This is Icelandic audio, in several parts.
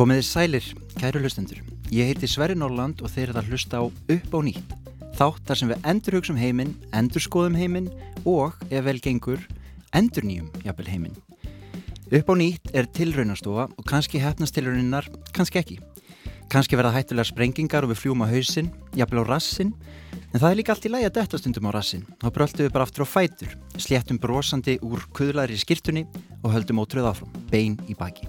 Komiði sælir, kæru hlustendur. Ég heiti Sverri Norland og þeir eru að hlusta á Upp á nýtt. Þátt þar sem við endurhugsum heiminn, endurskoðum heiminn og, ef vel gengur, endurnýjum jafnvel heiminn. Upp á nýtt er tilraunastofa og kannski hefnast tilrauninnar, kannski ekki. Kannski verða hættulega sprengingar og við fljúum á hausinn, jafnvel á rassin, en það er líka allt í lægi að detta stundum á rassin. Þá bröldu við bara aftur á fætur, sléttum brosandi úr kuðlaðri skirtunni og höldum ótröð áfram, bein í baki.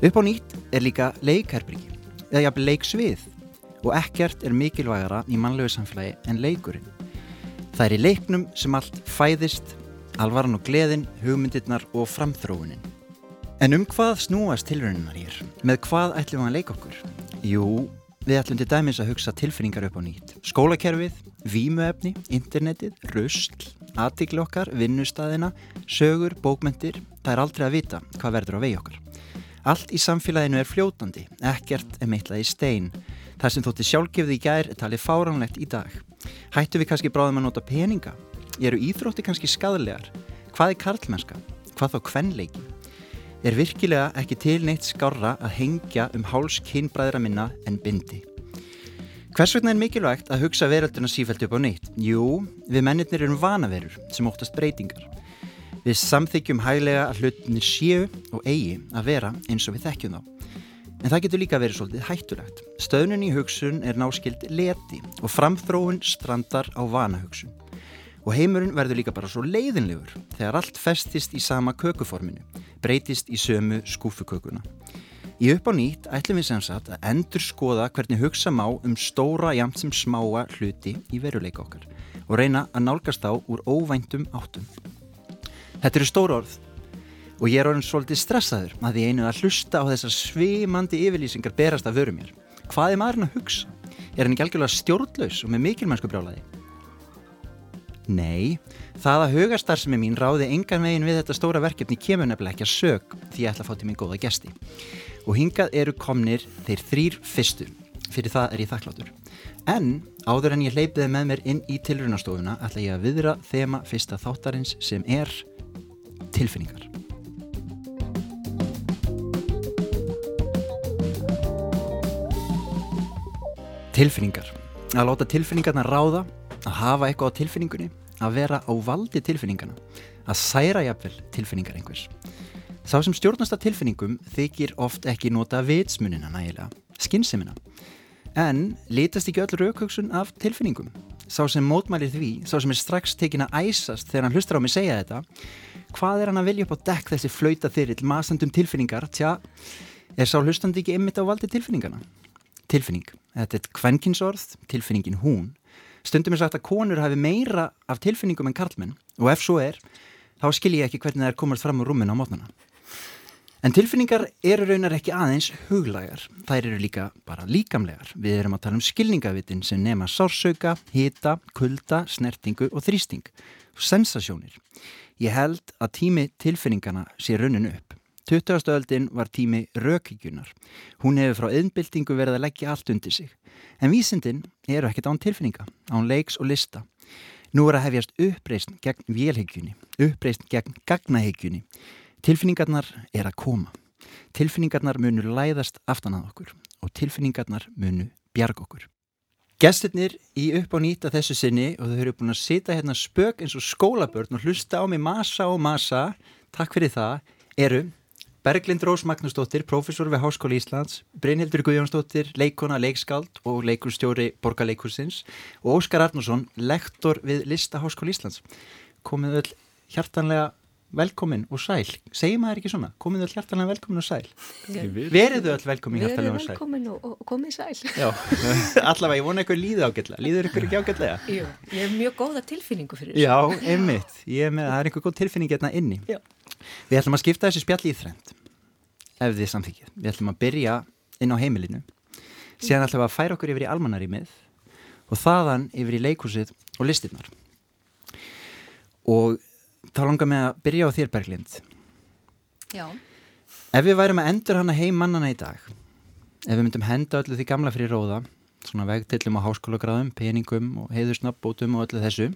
Upp á nýtt er líka leikherbyrgi, eða jafnvel leiksvið og ekkert er mikilvægara í mannlegu samfélagi en leikurinn. Það er í leiknum sem allt fæðist, alvaran og gleðin, hugmyndirnar og framþróunin. En um hvað snúast tilröninnar hér? Með hvað ætlum við að leika okkur? Jú, við ætlum til dæmis að hugsa tilfinningar upp á nýtt. Skólakerfið, vímuefni, internetið, rusl, aðtikli okkar, vinnustæðina, sögur, bókmentir. Það er aldrei að vita hvað verður á vegi okkar. Allt í samfélaginu er fljótandi, ekkert er meitlað í stein. Það sem þótti sjálfgefði í gær talið fáránlegt í dag. Hættu við kannski bráðum að nota peninga? Eru íþrótti kannski skadlegar? Hvað er karlmennska? Hvað þá kvenleiki? Er virkilega ekki til neitt skára að hengja um háls kynbræðra minna en bindi? Hvers vegna er mikilvægt að hugsa verölduna sífælt upp á neitt? Jú, við mennirnir erum vanaverur sem óttast breytingar. Við samþykjum hæglega að hlutinir séu og eigi að vera eins og við þekkjum þá. En það getur líka verið svolítið hættulegt. Stöðnun í hugsun er náskild leti og framþróun strandar á vanahugsun. Og heimurinn verður líka bara svo leiðinlegur þegar allt festist í sama kökuforminu, breytist í sömu skúfukökuna. Í upp á nýtt ætlum við sem sagt að endur skoða hvernig hugsa má um stóra jamt sem smáa hluti í veruleika okkar og reyna að nálgast á úr óvæntum áttum. Þetta eru stór orð og ég er orðin svolítið stressaður að því einu að hlusta á þessar svimandi yfirlýsingar berast af vöru mér. Hvað er maðurinn að hugsa? Er hann ekki algjörlega stjórnlaus og með mikilmennsku brjálaði? Nei, það að hugastar sem er mín ráði engan veginn við þetta stóra verkefni kemur nefnilega ekki að sög því ég ætla að fá til mig góða gesti. Og hingað eru komnir þeir þrýr fyrstu. Fyrir það er ég þakkláttur. En áður en ég hleypiði með mér inn í tilrunastofuna ætla ég að viðra þema fyrsta þáttarins sem er tilfinningar. Tilfinningar. Að láta tilfinningarna ráða, að hafa eitthvað á tilfinningunni, að vera á valdi tilfinningana, að særa jafnvel tilfinningar einhvers. Sá sem stjórnast að tilfinningum þykir oft ekki nota vitsmunina nægilega, skynnsemina, en litast ekki öll raukhugsun af tilfinningum. Sá sem mótmælir því, sá sem er strax tekin að æsast þegar hann hlustar á mig segja þetta, hvað er hann að vilja upp á dekk þessi flauta þyrill, masandum tilfinningar tja, er sá hlustandi ekki ymmit á valdi tilfinningana? Tilfinning, þetta er kvenkinsorð, tilfinningin hún stundum er sagt að konur hafi meira af tilfinningum en karlmenn og ef svo er, þá skil ég ekki hvernig það er komast fram úr rúmin á mótnana En tilfinningar eru raunar ekki aðeins huglagar, þær eru líka bara líkamlegar. Við erum að tala um skilningavitin sem nema sársauka, hita, kulda, snertingu og þrýsting. Sensasjónir. Ég held að tími tilfinningana sé raunin upp. 20. öldin var tími rökíkunar. Hún hefur frá yðnbyltingu verið að leggja allt undir sig. En vísindin eru ekkert án tilfinninga, án leiks og lista. Nú er að hefjast uppreist gegn vélhyggjunni, uppreist gegn gagnahyggjunni. Tilfinningarnar er að koma. Tilfinningarnar munu læðast aftan að okkur og tilfinningarnar munu bjarg okkur. Gesturnir í upp á nýta þessu sinni og þau eru búin að sita hérna spök eins og skólabörn og hlusta á mig masa og masa, takk fyrir það, eru Berglind Rós Magnúsdóttir, professor við Háskóli Íslands, Brynhildur Guðjónsdóttir, leikona, leikskald og leikurstjóri Borgarleikursins og Óskar Arnússon, lektor við Lista Háskóli Íslands. Komið öll hjartanlega velkomin og sæl. Segir maður ekki svona, komið öll hjartalega velkomin og sæl? Verið þau öll velkomin hjartalega og sæl? verið velkomin og, og komið sæl. Allavega, ég vona eitthvað líða ágætlega. Líður ykkur ekki ágætlega? Jú, ég hef mjög góða tilfinningu fyrir þessu. Já, einmitt, ég með, það er einhver góð tilfinning hérna inni. Já. Við ætlum að skipta þessu spjalli í þrend ef þið samþykið, við ætlum að byrja inn á heimilinu síðan ætlum við að færa okkur yfir í almanarímið og þaðan yfir í leikúsið og listinnar og þá langar mig að byrja á þér Berglind Já Ef við værum að endur hana heim mannana í dag ef við myndum henda öllu því gamla fyrir róða svona vegtillum á háskólagráðum, peningum og heiðursnabbótum og öllu þessu.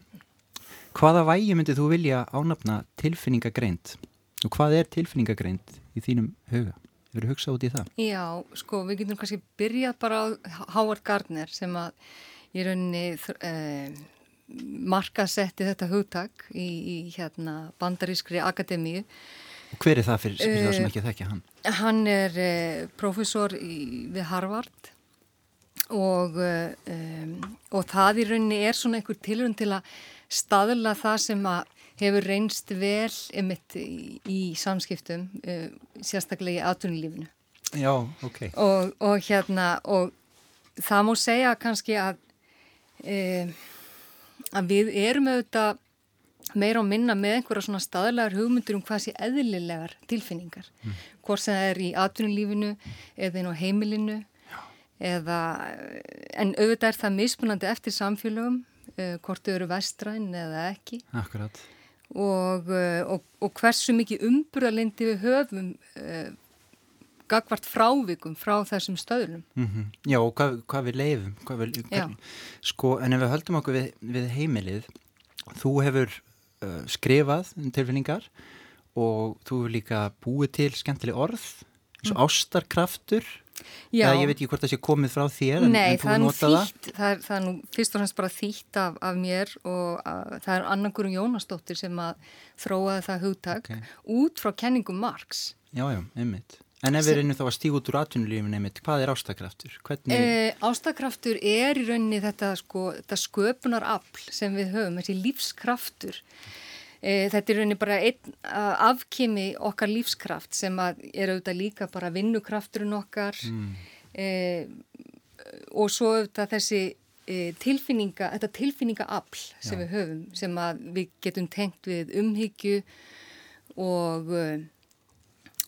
Hvaða vægi myndið þú vilja ánafna tilfinningagreint? Og hvað er tilfinningagreint í þínum huga? Hefur þú hugsað út í það? Já, sko, við getum kannski byrjað bara á Howard Gardner sem að í rauninni eh, markasetti þetta hugtak í, í hérna, bandarískri akademíu. Og hver er það fyrir, fyrir það sem ekki þekkja hann? Hann er eh, profesor í, við Harvard og, um, og það í rauninni er svona einhver tilrönd til að staðla það sem að hefur reynst vel emitt í, í samskiptum, uh, sérstaklega í atvinnulífinu. Já, ok. Og, og hérna, og það má segja kannski að, uh, að við erum auðvitað meira og minna með einhverja svona staðlegar hugmyndur um hvað sé eðlilegar tilfinningar. Mm. Hvort sem það er í atvinnulífinu eða inn á heimilinu eða, en auðvitað er það mismunandi eftir samfélögum, uh, hvort þau eru vestræn eða ekki. Akkurat. Og, uh, og, og hversu mikið umburðalindi við höfum uh, gagvart frávikum frá þessum stöðlum. Mm -hmm. Já, og hvað, hvað við leifum. Hvað við, hvað, sko, en ef við höldum okkur við, við heimilið, þú hefur uh, skrifað um tilfinningar og þú hefur líka búið til skemmtileg orð, eins og mm. ástarkraftur Já. Eða ég veit ekki hvort það sé komið frá þér Nei, en, en það er nú þýtt það er, það er nú fyrst og fremst bara þýtt af, af mér og að, það er Annargurum Jónastóttir sem að þróaði það hugtak okay. út frá kenningum Marx Já, já, einmitt En ef við reynum þá að stíg út úr atvinnulífin einmitt, hvað er ástakraftur? Hvernig... E, ástakraftur er í rauninni þetta, sko, þetta sköpunar afl sem við höfum, þessi lífskraftur E, þetta er rauninni bara einn afkimi okkar lífskraft sem er auðvitað líka bara vinnukrafturinn okkar mm. e, og svo auðvitað þessi e, tilfinninga, þetta tilfinningaafl sem Já. við höfum sem við getum tengt við umhyggju og,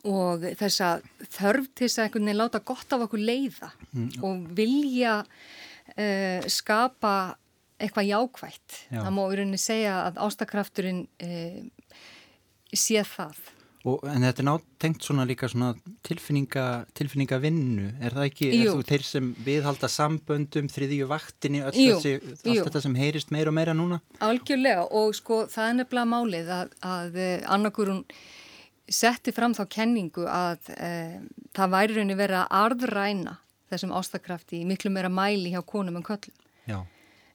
og þessa þörf til þess að einhvern veginn láta gott af okkur leiða mm. og vilja uh, skapa eitthvað jákvægt. Já. Það má í rauninni segja að ástakrafturinn e, sé það. Og, en þetta er nátengt svona líka svona tilfinninga, tilfinninga vinnu, er það ekki, Jú. er þú þeir sem viðhalda samböndum, þriðju vaktinni, þessi, allt þetta sem heyrist meira og meira núna? Algjörlega og sko það er nefnilega málið að, að eh, annarkurun setti fram þá kenningu að e, það væri rauninni verið að arðræna þessum ástakrafti í miklu meira mæli hjá konum en köllum. Já.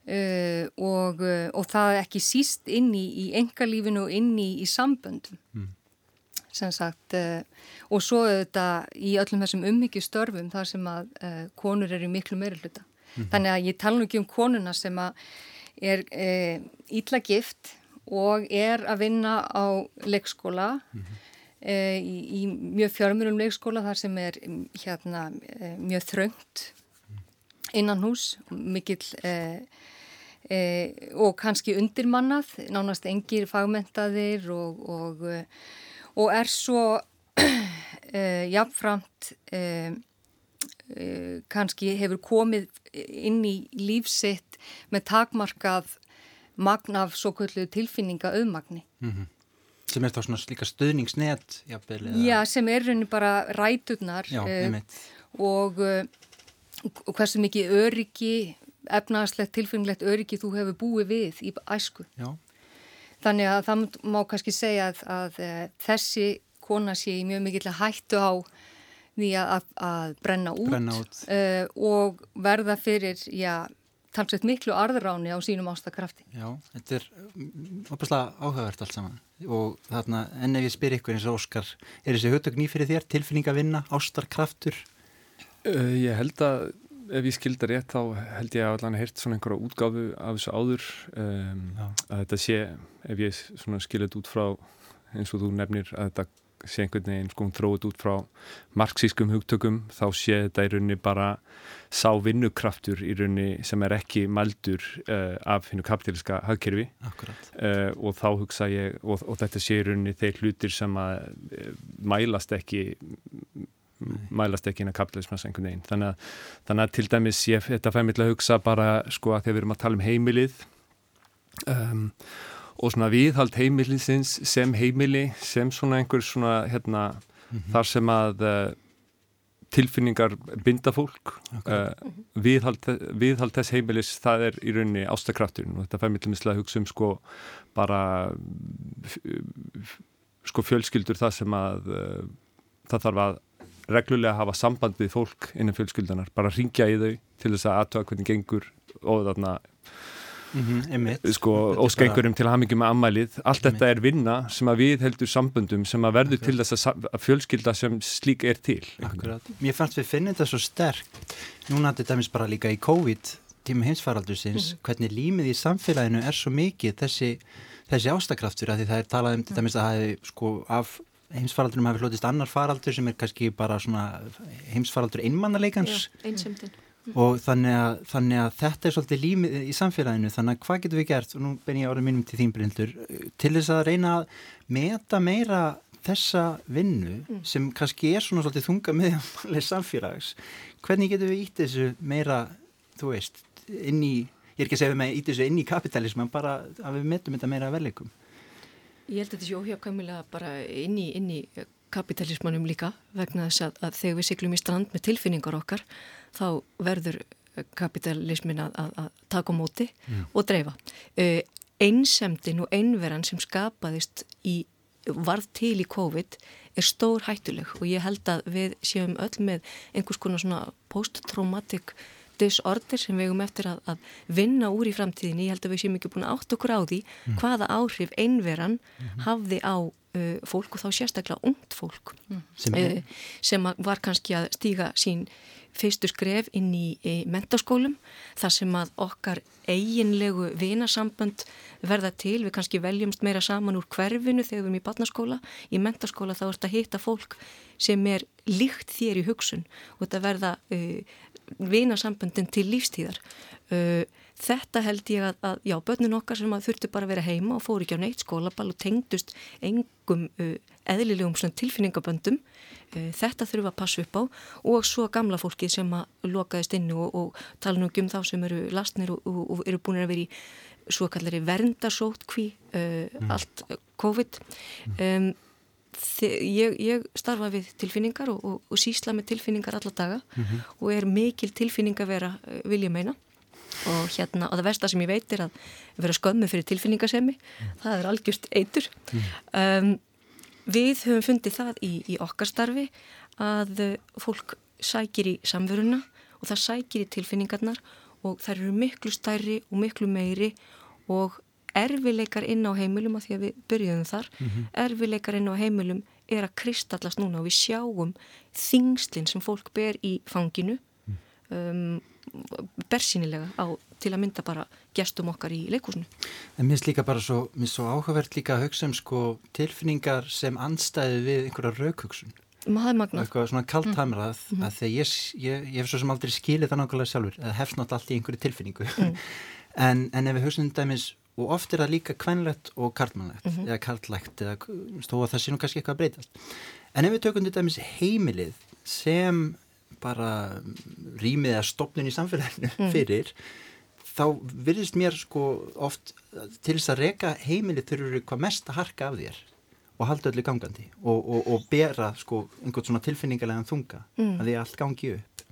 Uh, og, uh, og það ekki síst inn í, í engalífinu og inn í, í samböndum mm. sem sagt uh, og svo þetta í öllum þessum umhyggjustörfum þar sem að konur eru miklu meira hluta mm. þannig að ég tala nú ekki um konuna sem að er ítla gift og er að vinna á leikskóla mm. í, í mjög fjármjörnum leikskóla þar sem er hérna mjög þröngt innan hús, mikill eh, eh, og kannski undirmannað, nánast engir fagmentaðir og, og, eh, og er svo eh, jafnframt eh, eh, kannski hefur komið inn í lífsitt með takmarkað magnaf svo kvöldu tilfinninga auðmagni. Mm -hmm. Sem er þá svona líka stöðningsnet? Jafnvel, Já, sem er raunin bara ræturnar Já, og og hversu mikið öryggi, efnaðarslegt, tilfenglegt öryggi þú hefur búið við í æsku. Já. Þannig að það má kannski segja að, að, eh, þessi kona sé í mjög mikill að hættu á því að, að brenna út, brenna út. Uh, og verða fyrir, já, talsveit miklu arðuráni á sínum ástakrafti. Já, þetta er opaslega áhugavert allt saman og þarna, en ef ég spyr ykkur eins og Óskar, er þessi hugtök ný fyrir þér, tilfinning að vinna, ástarkraftur? Uh, ég held að ef ég skildar rétt þá held ég að allan heirt svona einhverja útgáfu af þessu áður. Um, að þetta sé, ef ég skilja þetta út frá eins og þú nefnir að þetta sé einhvern veginn sko þróið út frá marxískum hugtökum þá sé þetta í rauninni bara sá vinnukraftur í rauninni sem er ekki mældur uh, af hennu kapitíliska hagkerfi. Uh, og þá hugsa ég og, og þetta sé í rauninni þeir hlutir sem að mælast ekki mælast ekki inn að kapitalismas einhvern veginn. Þannig að, þannig að til dæmis ég, þetta mér til að hugsa bara sko að þegar við erum að tala um heimilið um, og svona viðhald heimiliðsins sem heimili sem svona einhver svona hérna mm -hmm. þar sem að uh, tilfinningar binda fólk uh, viðhald, viðhald þess heimilis það er í rauninni ástakrafturinn og þetta fær mér til að hugsa um sko bara sko fjölskyldur það sem að uh, það þarf að reglulega hafa samband við fólk innan fjölskyldanar, bara ringja í þau til þess að aðtöða hvernig gengur og þarna Mm -hmm, sko, og skengurum til hamingjum með ammælið allt þetta er vinna sem að við heldur samböndum sem að verður til þess að fjölskylda sem slík er til. Akkurat. Mér fannst við finnum þetta svo sterk núna þetta er bara líka í COVID tíma heimsfaraldursins, mm -hmm. hvernig límið í samfélaginu er svo mikið þessi, þessi ástakraftur að því það er talað um þetta að það hefði sko af heimsfaraldurum hafi hlutist annar faraldur sem er kannski bara svona heimsfaraldur einmannaleikans einsemdin. Og þannig að, þannig að þetta er svolítið límið í samfélaginu. Þannig að hvað getur við gert? Og nú ben ég árið mínum til þín Bryndur til þess að reyna að meta meira þessa vinnu mm. sem kannski er svona svolítið þunga meðanlega samfélags. Hvernig getur við ítt þessu meira þú veist, inn í ég er ekki að segja með ítt þessu inn í kapitalism en bara að við metum þetta meira verleikum Ég held að þetta sé óhjákvæmulega bara inn í, inn í kapitalismannum líka vegna þess að, að þegar við syklum í strand með tilfinningar okkar þá verður kapitalismin að, að, að taka á móti mm. og dreifa. Uh, einsemdin og einveran sem skapaðist í, varð til í COVID er stór hættuleg og ég held að við séum öll með einhvers konar svona post-traumatic disorder sem við hefum eftir að, að vinna úr í framtíðinni. Ég held að við séum ekki búin að átt okkur á því mm. hvaða áhrif einveran mm. hafði á uh, fólk og þá sérstaklega ungt fólk mm. sem, uh, sem var kannski að stíga sín fyrstu skref inn í, í mentaskólum þar sem að okkar eiginlegu vinasambönd verða til, við kannski veljumst meira saman úr hverfinu þegar við erum í barnaskóla í mentaskóla þá erst að hitta fólk sem er líkt þér í hugsun og þetta verða uh, vinasamböndin til lífstíðar. Uh, þetta held ég að, að já, börnun okkar sem að þurftu bara að vera heima og fóru ekki á neitt skólaball og tengdust engum uh, eðlilegum tilfinningaböndum uh, þetta þurfum að passa upp á. Og svo gamla fólki sem að lokaðist inn og, og tala nú ekki um þá sem eru lastnir og, og, og eru búin að vera í svo kallari verndarsótt kví uh, mm. allt COVID. Um, Ég, ég starfa við tilfinningar og, og, og sísla með tilfinningar alla daga mm -hmm. og er mikil tilfinning að vera vilja meina og hérna, og það versta sem ég veit er að vera skömmu fyrir tilfinningasemi mm. það er algjörst eitur mm. um, við höfum fundið það í, í okkar starfi að fólk sækir í samveruna og það sækir í tilfinningarnar og það eru miklu stærri og miklu meiri og erfileikar inn á heimilum að því að við byrjuðum þar mm -hmm. erfileikar inn á heimilum er að kristallast núna og við sjáum þingslinn sem fólk ber í fanginu mm. um, bersýnilega á til að mynda bara gestum okkar í leikúsinu. En mér finnst líka bara svo, svo áhugavert líka að hugsa um sko, tilfinningar sem anstæði við einhverja raukhugsun. Magna. Eitthvað svona kalthamrað mm -hmm. að þegar ég, ég, ég hef svo sem aldrei skilið það nákvæmlega sjálfur, það hefst náttúrulega allt í einhverju tilfinningu. Mm. en, en ef við hugsaum um dæmis, og oft er það líka kvennlegt og karlmannlegt, mm -hmm. eða karlægt, eða stóða það sé nú kannski eitthvað að breytast. En ef við tökum þetta dæmis heimilið sem bara rýmið að stopnin í samfélaginu mm. fyrir þá virðist mér sko oft til þess að reyka heimili þurfur hvað mest að harka af þér og halda öllu gangandi og, og, og bera sko einhvern svona tilfinningarlegan þunga mm. að því allt gangi upp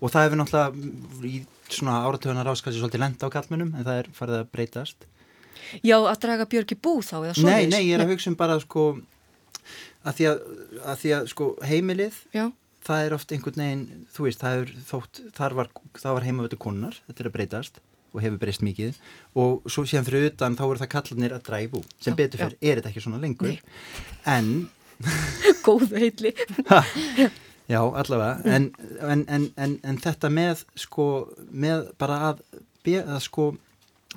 og það hefur náttúrulega í svona áratöðunar áskast svolítið lenda á kallmennum en það er farið að breytast. Já, að draga Björki bú þá Nei, nei, ég er að hugsa um bara sko að því að, að, því að sko heimilið Já. það er oft einhvern veginn, þú veist, það er þótt, þar var, var heimavöldu konar, þetta er að breytast og hefur breyst mikið. Og svo séðan fyrir utan þá eru það kallanir að dræfu sem já, betur fyrir, já. er þetta ekki svona lengur. Nei. en góð heitli já, allavega. En, en, en, en þetta með sko, með bara að, að sko,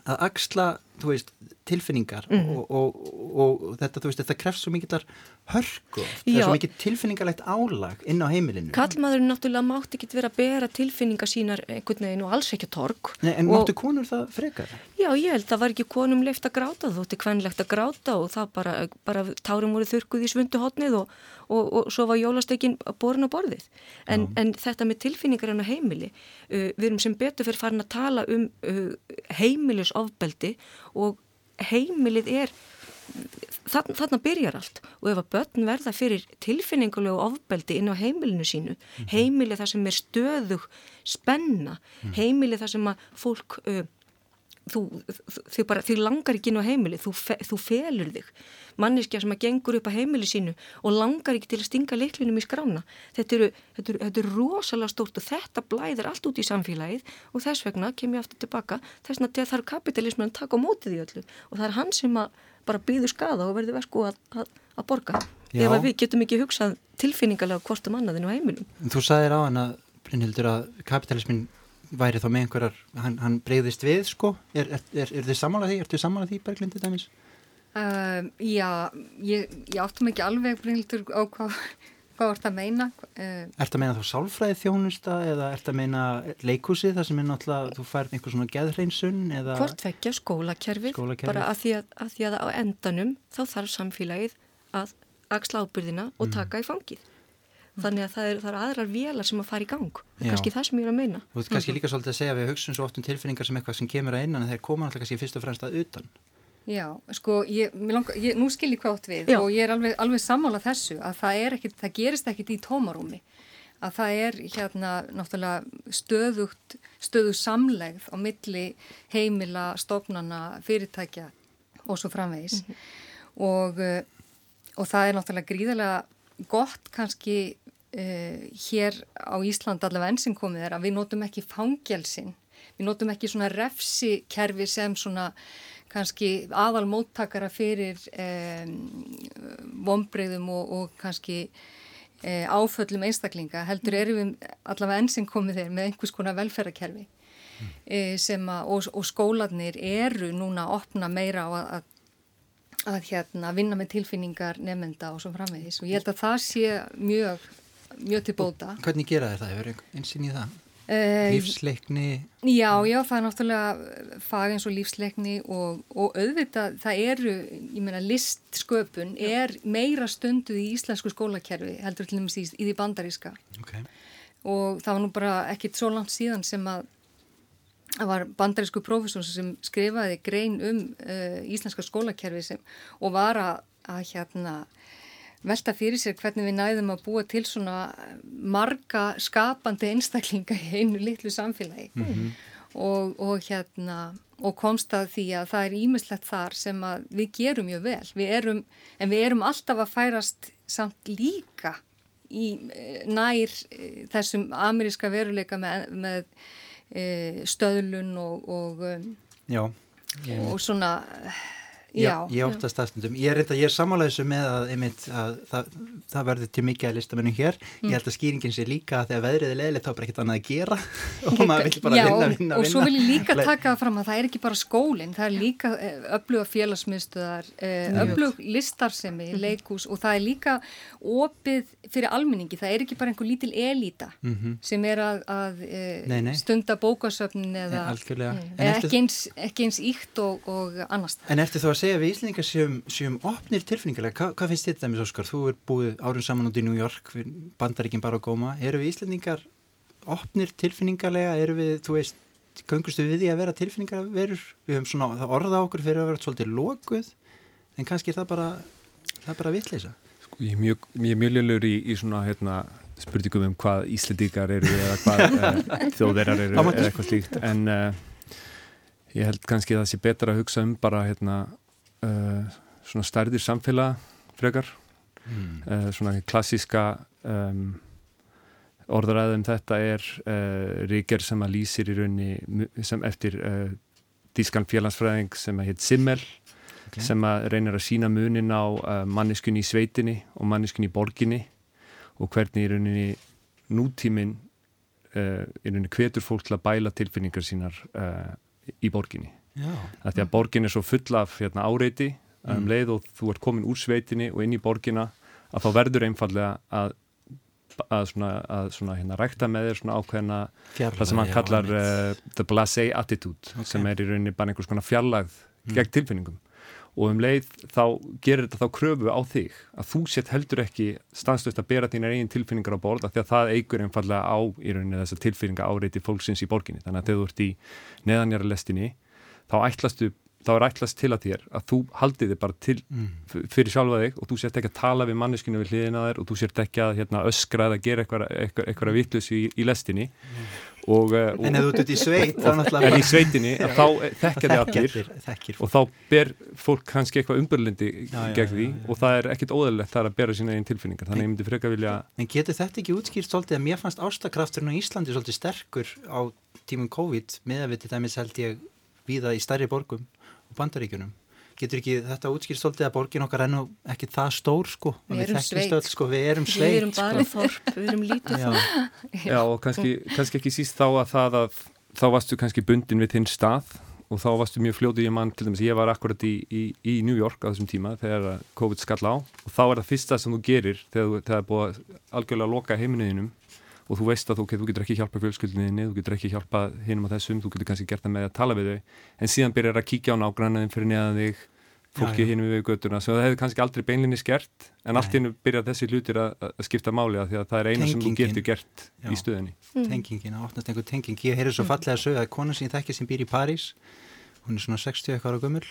að axla, veist tilfinningar mm og, og, og, og þetta, þú veist, þetta krefst svo mikillar hörku, það er svo mikið tilfinningarlegt álag inn á heimilinu. Kallmaðurinn náttúrulega mátti ekki vera að bera tilfinningar sínar einhvern veginn og alls ekki torg. Nei, en máttu konur það frekar? Já, ég held, það var ekki konum leift að gráta, þú ætti kvenlegt að gráta og það bara, bara tárum voru þurkuð í svunduhotnið og, og svo var jólastekinn borin á borðið. En, en þetta með tilfinningar en á heimili, uh, við erum sem betur fyrir farin að tala um uh, heimilisofbeldi og heimilið er þann, þarna byrjar allt og ef að börn verða fyrir tilfinningulegu ofbeldi inn á heimilinu sínu, mhm. heimili það sem er stöðug spenna, mhm. heimili það sem að fólk uh, þú, þau bara, þau langar ekki inn á heimili, þú, fe, þú felur þig. Manneskja sem að gengur upp á heimili sínu og langar ekki til að stinga leiklinum í skrána. Þetta eru, þetta eru, þetta eru rosalega stórt og þetta blæðir allt út í samfélagið og þess vegna kem ég aftur tilbaka. Þess vegna það er kapitalismin að taka á mótið í öllu og það er hann sem að bara býður skada og verður vesku að, að, að borga. Já. ef við getum ekki hugsað tilfinningarlega hvort um annaðinu á heimilum Þú sagðir á hann að Brynhildur að kapitalismin væri þá með einhverjar, hann, hann breyðist við sko, er, er, er, er þið sammálað því, ertu sammálað því Berglindi dæmis? Uh, já, ég, ég áttum ekki alveg Brynhildur á hvað hvað vart að meina. Uh, Ert að meina þá sálfræði þjónusta eða ert að meina leikúsi þar sem er náttúrulega þú færð einhver svona geðhreinsun eða Hvort vekja skólakerfið, skólakerfið. Bara að því að, að því að á endanum þá þarf samfélagið að axla ábyrðina og mm. taka í fangið þannig að það eru er aðrar vélar sem að fara í gang. Það er kannski það sem ég er að meina. Og þetta er kannski líka svolítið að segja við hugsun svo oft um tilfinningar sem eitthvað sem kemur að innan en þeir koma alltaf kannski fyrst og fremst að utan. Já, sko, ég, langar, ég, nú skil ég hvað átt við Já. og ég er alveg, alveg sammála þessu að það, ekkit, það gerist ekkit í tómarúmi. Að það er hérna náttúrulega stöðugt stöðug samlegð á milli heimila, stofnana, fyrirtækja og svo framvegis. Mm -hmm. og, eh, og það er náttúrulega gríðarlega gott kannski uh, hér á Ísland allavega enn sem komið er að við notum ekki fangelsin, við notum ekki svona refsikerfi sem svona kannski aðal móttakara fyrir um, vonbreyðum og, og kannski uh, áföllum einstaklinga heldur erum við allavega enn sem komið þeir með einhvers konar velferðarkerfi mm. sem að og, og skólanir eru núna að opna meira á að, að að hérna vinna með tilfinningar nefnda og svo framvegis og ég held að það sé mjög mjög til bóta. Hvernig gera það? Hefur einsinn í það? Uh, lífsleikni? Já, já, það er náttúrulega fag eins og lífsleikni og, og auðvitað það eru, ég meina listsköpun er meira stunduð í íslensku skólakerfi heldur til dæmis í, í því bandaríska okay. og það var nú bara ekkit svo langt síðan sem að það var bandarísku profesor sem skrifaði grein um uh, íslenska skólakerfi sem, og var að, að hérna velta fyrir sér hvernig við næðum að búa til svona marga skapandi einstaklinga í einu litlu samfélagi. Mm -hmm. og, og hérna og komst að því að það er ímislegt þar sem að við gerum mjög vel. Við erum, en við erum alltaf að færast samt líka í eh, nær eh, þessum ameríska veruleika með, með e, stöðlun og og, Já, og svona Já, ég ótt að staðstundum. Ég er, er samála þessu með að, einmitt, að það, það verður til mikið að listamennum hér. Mm. Ég held að skýringin sé líka að þegar veðrið er leðilegt þá er bara ekkert annað að gera og maður vil bara Já, vinna, vinna, vinna. Og svo vil ég líka taka það fram að það er ekki bara skólinn, það er líka eh, öfluga félagsmyndstöðar, eh, öflug listarsemi, mm -hmm. leikús og það er líka opið fyrir almenningi. Það er ekki bara einhver lítil elita mm -hmm. sem er að, að eh, nei, nei. stunda bókasöfnin eða, eða ekki, eins, eins íkt og, og annars. En eftir að segja við Íslandingar séum, séum opnir tilfinningarlega, Hva, hvað finnst þetta með Óskar? Þú er búið árun saman út í New York bandaríkinn bara á góma, eru við Íslandingar opnir tilfinningarlega eru við, þú veist, gangustu við því að vera tilfinningarverur, við höfum svona orða okkur fyrir að vera svolítið lokuð en kannski er það bara það er bara vittleisa sko, Ég er mjög, mjög lögur í, í svona hérna, spurningum um hvað Íslandingar eru eða hvað uh, þjóðverjar eru eða eitthvað slíkt. En uh, ég held kannski að það sé betra að hugsa um bara hérna uh, svona stærðir samfélag frekar mm. uh, svona klassíska um, orðaræðum þetta er uh, ríkjar sem að lýsir í raunni sem eftir dískan félagsfræðing sem að heit Simmel okay. sem að reynir að sína munin á manniskunni í sveitinni og manniskunni í borginni og hvernig í rauninni nútíminn í rauninni hvetur fólk til að bæla tilfinningar sínar í borginni Er að borgin er svo full af hérna, áreiti um mm. leið og þú ert komin úr sveitinni og inn í borgina að þá verður einfallega að að svona, að svona hérna rækta með þér svona ákveðina Fjarlag, það sem hann kallar uh, the blasé attitude okay. sem er í rauninni bara einhvers konar fjarlagð mm. gegn tilfinningum og um leið þá gerir þetta þá kröfu á þig að þú sett heldur ekki stanslust að bera þínar eigin tilfinningar á borða því að það eigur einfallega á í rauninni þess að tilfinninga áreiti fólksins í borginni þannig að þegar þú ert í neðanjara lestinni þá ætlastu þá er ætlast til að þér að þú haldið þig bara til mm. fyrir sjálfa þig og þú sért ekki að tala við manneskinu við hliðina þér og þú sért ekki að hérna, öskra eða gera eitthvað, eitthvað, eitthvað vittlus í, í lestinni mm. og, uh, En ef þú ert út í sveit En í sveitinni, þá þekkja þig allir þekkir. og þá ber fólk kannski eitthvað umbörlindi gegn því og það er ekkit óðurlegt þar að bera sína einn tilfinningar þannig að ég myndi freka vilja En getur þetta ekki útskýrt svolítið að mér fannst ástakrafturinn á Íslandi svolítið sterkur á tímum COVID með að við til dæmis held ég víða í starri borgum og bandaríkunum getur ekki þetta útskýrt svolítið að borgin okkar enn og ekki það stór sko? Við, við erum sveit öll, sko, við erum sveit við erum bara sko. þorp, við erum lítið þorp. Já og kannski, kannski ekki síst þá að það að þá varstu kannski bundin við þinn stað og þá varstu mjög fljótið í mann til dæmis, ég var akkurat í, í, í New York á þessum tíma þegar COVID skall á og þá er það fyrsta sem þú gerir þegar það er búið algjörlega að loka heiminuðinum og þú veist að þú, þú getur ekki hjálpa fjölskyldinni, þú getur ekki hjálpa hinum á þessum, þú getur kannski gert það með að tala við þau en síðan byrjar að kíkja á nágrannaðin fyrir neðan þig, fólki hinum við göttuna svo það hefur kannski aldrei beinlinni skert en allt hinn byrjar þessi hlutir að, að skipta máli að því að það er eina sem þú getur gert Já. í stöðinni. Mm. Tengingin, opnast einhver tenging, ég heyrði svo mm. fallega að sögja að konan sem ég þekkja sem býr í París hún er svona 60 eitthvað ára gummul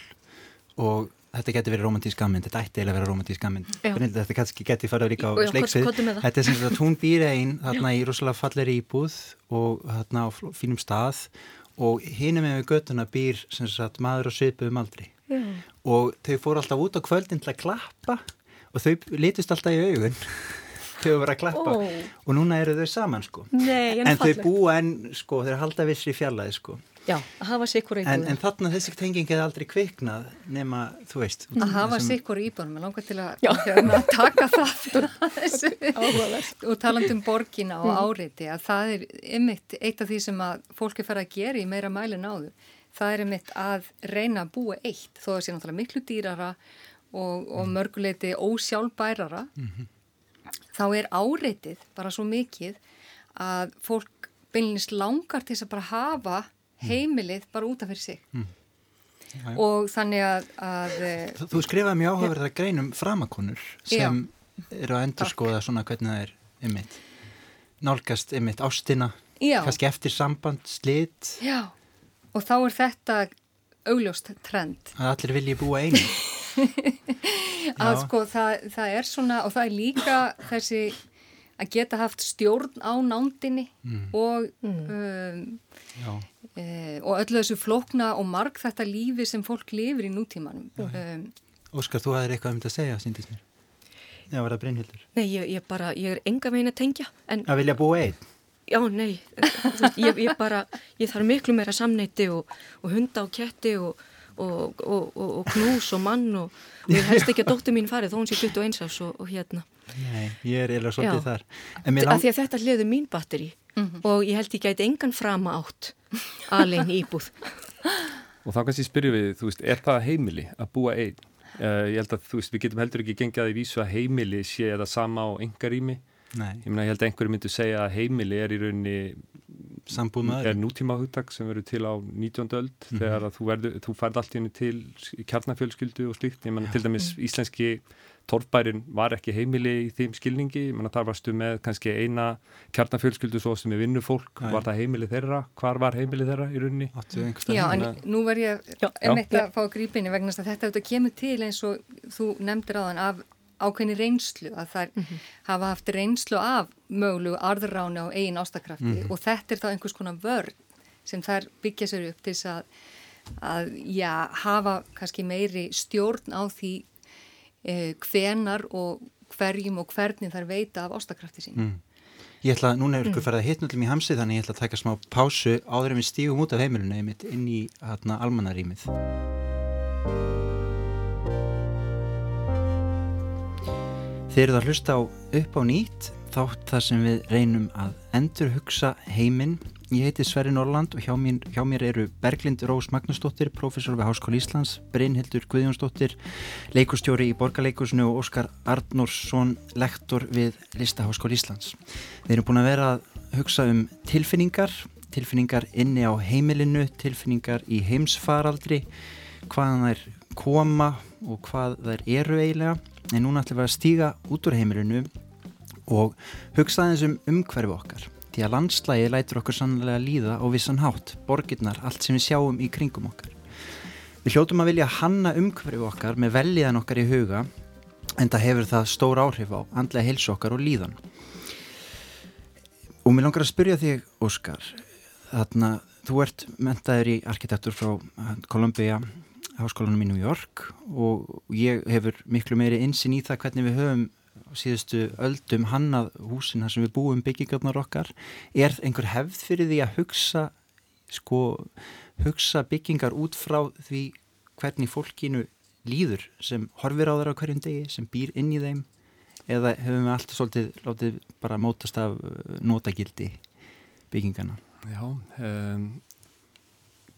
og þetta getur verið romantísk gammynd, þetta ætti eiginlega að vera romantísk gammynd. Þetta kannski getur farið líka á sleiksvið. þetta? Er sem sagt að hún býr einn þarna í rosalega falleri íbúð og þarna á fínum stað og hínum með göttuna býr sem sagt maður og söpu um aldri. Já. og þau fóru alltaf út á kvöldin til að klappa og þau litist alltaf í augun. Þau verið að klappa oh. og núna eru þau saman sko. Nei, en þau búa en sko þau halda vissri fjallaði sko Já, að hafa sikkur í íbúðum. En, en þarna þessi tenging hefði aldrei kviknað nema, þú veist. Að hafa sem... sikkur í íbúðum, ég langar til að hérna, taka það og taland um borgina og mm. áriði að það er ymitt eitt af því sem að fólki fara að gera í meira mælin áður. Það er ymitt að reyna að búa eitt þó að það sé náttúrulega miklu dýrara og, og mm. mörguleiti ósjálfbærara. Mm -hmm. Þá er áriðið bara svo mikið að fólk beinleins langar til þess að bara hafa heimilið bara útaf fyrir sig. Mm. Og þannig að, að eh, Þú, þú skrifaði mjög áhugaverða greinum framakonur sem já, eru að endur skoða svona hvernig það er ymmit nálgast ymmit ástina já. kannski eftir samband, slit. Já, og þá er þetta augljóst trend. Að allir vilji búa einu. Að sko það, það er svona og það er líka þessi að geta haft stjórn á nándinni mm. og mm. Um, e, og öllu þessu flókna og marg þetta lífi sem fólk lifir í nútímanum um, Óskar, þú hafðir eitthvað um þetta að segja, síndist mér Já, var það Brynhildur? Nei, ég, ég bara, ég er enga veginn að tengja en... Að vilja búa einn? Já, nei, ég, ég bara ég þarf miklu meira samneiti og, og hunda og ketti og Og, og, og, og knús og mann og ég helst ekki að dóttu mín farið þó hún sé 21 árs og hérna Nei, ég er eða svolítið þar lang... Því að þetta hliður mín batteri mm -hmm. og ég held ekki að þetta engan frama átt alveg íbúð Og þá kannski spyrjum við, þú veist, er það heimili að búa einn? Uh, ég held að þú veist, við getum heldur ekki gengið að því vísu að heimili sé eða sama á engarími Nei. Ég meina, ég held að einhverju myndu segja að heimili er í rauninni Sambúmaður. er nútíma hugtak sem verður til á 19. öld mm -hmm. þegar að þú, verður, þú færð allt í henni til kjarnafjölskyldu og slíkt ég menna til dæmis íslenski torfbærin var ekki heimili í þeim skilningi ég menna þar varstu með kannski eina kjarnafjölskyldu svo sem er vinnufólk var það heimili þeirra, hvar var heimili þeirra í rauninni? Já, en nú verð ég einmitt að fá grípinni vegna að þetta kemur til eins og þú nefndir á þann af ákveðni reynslu að þær mm -hmm. hafa haft reynslu af möglu arðuráni á eigin ástakrafti mm -hmm. og þetta er þá einhvers konar vörð sem þær byggja sér upp til þess að, að já, hafa kannski meiri stjórn á því eh, hvenar og hverjum og hvernig þær veita af ástakrafti sín. Mm. Ég ætla, núna er ykkur mm. farið að hitna um í hamsi þannig ég ætla að taka smá pásu áður en við stígum út af heimilinu einmitt inn í hérna Þeir eru að hlusta á upp á nýtt þátt þar sem við reynum að endur hugsa heiminn. Ég heiti Sverri Norland og hjá mér, hjá mér eru Berglind Rós Magnusdóttir, professor við Háskóli Íslands, Brynhildur Guðjónsdóttir, leikustjóri í Borgarleikusinu og Óskar Arnórsson, lektor við Listaháskóli Íslands. Við erum búin að vera að hugsa um tilfinningar, tilfinningar inni á heimilinu, tilfinningar í heimsfaraldri, hvaðan þær koma og hvað þær eru eiginlega en núna ætlum við að stíga út úr heimilinu og hugsa aðeins um umhverfu okkar því að landslægi lætur okkur sannlega líða á vissan hátt, borgirnar, allt sem við sjáum í kringum okkar. Við hljótum að vilja hanna umhverju okkar með veljiðan okkar í huga en það hefur það stór áhrif á andlega heilsu okkar og líðan. Og mér langar að spyrja þig Óskar þarna, þú ert mentaður í arkitektur frá Columbia háskólanum í New York og ég hefur miklu meiri insinn í það hvernig við höfum síðustu öldum hannað húsin þar sem við búum byggingarnar okkar. Er einhver hefð fyrir því að hugsa sko, hugsa byggingar út frá því hvernig fólkinu líður sem horfir á þeirra hverjum degi, sem býr inn í þeim? Eða hefum við alltaf svolítið látið bara mótast af uh, notagildi byggingarna Já, um,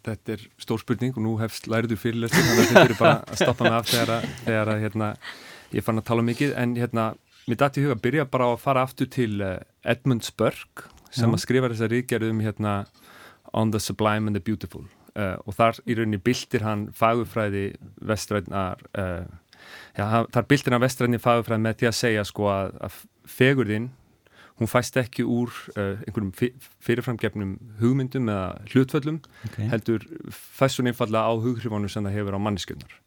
þetta er stór spurning og nú hefst læriður fyrirlestur þannig að þetta er bara að stoppa mig af þegar, þegar að, hérna, ég fann að tala mikið en hérna, mér dætti í huga að byrja bara að fara aftur til uh, Edmund Spörk sem Já. að skrifa þessa ríkjærðum hérna On the Sublime and the Beautiful uh, og þar í rauninni bildir hann fagufræði vestræðnar uh, já, þar bildir hann vestræðni fagufræði með því að segja sko að, að fegurðinn hún fæst ekki úr uh, einhverjum fyrirframgefnum hugmyndum eða hlutföllum okay. heldur fæst hún einfalla á hughrifónu sem það hefur á manniskunnar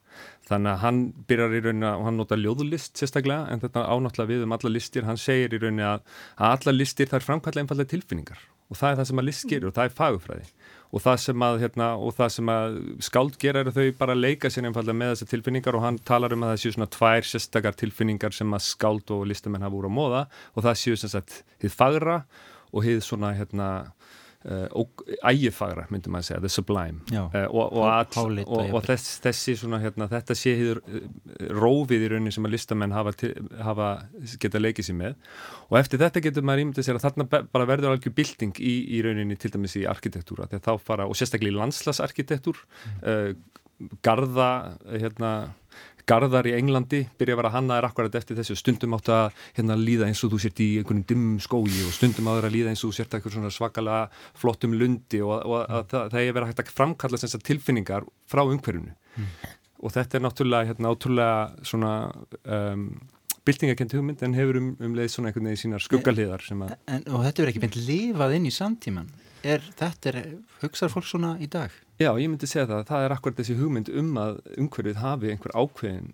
þannig að hann byrjar í rauninni að hann nota ljóðlist sérstaklega en þetta ánáttúrulega við um alla listir. Hann segir í rauninni að, að alla listir þær framkalla einfallega tilfinningar og það er það sem að list gerir og það er fagufræði og það sem að, hérna, og það sem að skáld gera er að þau bara leika sér einfallega með þessar tilfinningar og hann talar um að það séu svona tvær sérstakar tilfinningar sem að skáld og listamenn hafa úr á móða og það séu sem sagt hið fagra og hið svona hérna ægifagra myndum maður að segja, the sublime. Uh, og, og, all, og, og þess, þessi svona hérna, þetta sé hýður uh, rófið í rauninni sem að listamenn hafa, hafa geta leikið sér með. Og eftir þetta getur maður ímyndið sér að þarna bara verður algjör bilding í, í rauninni til dæmis í arkitektúra fara, og sérstaklega í landslasarkitektúr mm. garda hérna Garðar í Englandi byrja að vera hannaðir akkurat eftir þessu stundum átt að hérna, líða eins og þú sért í einhvern dimmum skógi og stundum áður að líða eins og þú sért eitthvað svona svakalega flottum lundi og, og að, að, það er verið hægt að framkalla þessar tilfinningar frá umhverjunu mm. og þetta er náttúrulega hérna, náttúrulega svona um, byltingakent hugmynd en hefur um, um leið svona einhvern veginn sínar skuggalíðar Og þetta verður ekki beint lifað inn í samtíman er, þetta er, hugsað fólk svona í dag? Já, ég myndi segja það, það er akkurat þessi hugmynd um að umhverfið hafi einhver ákveðin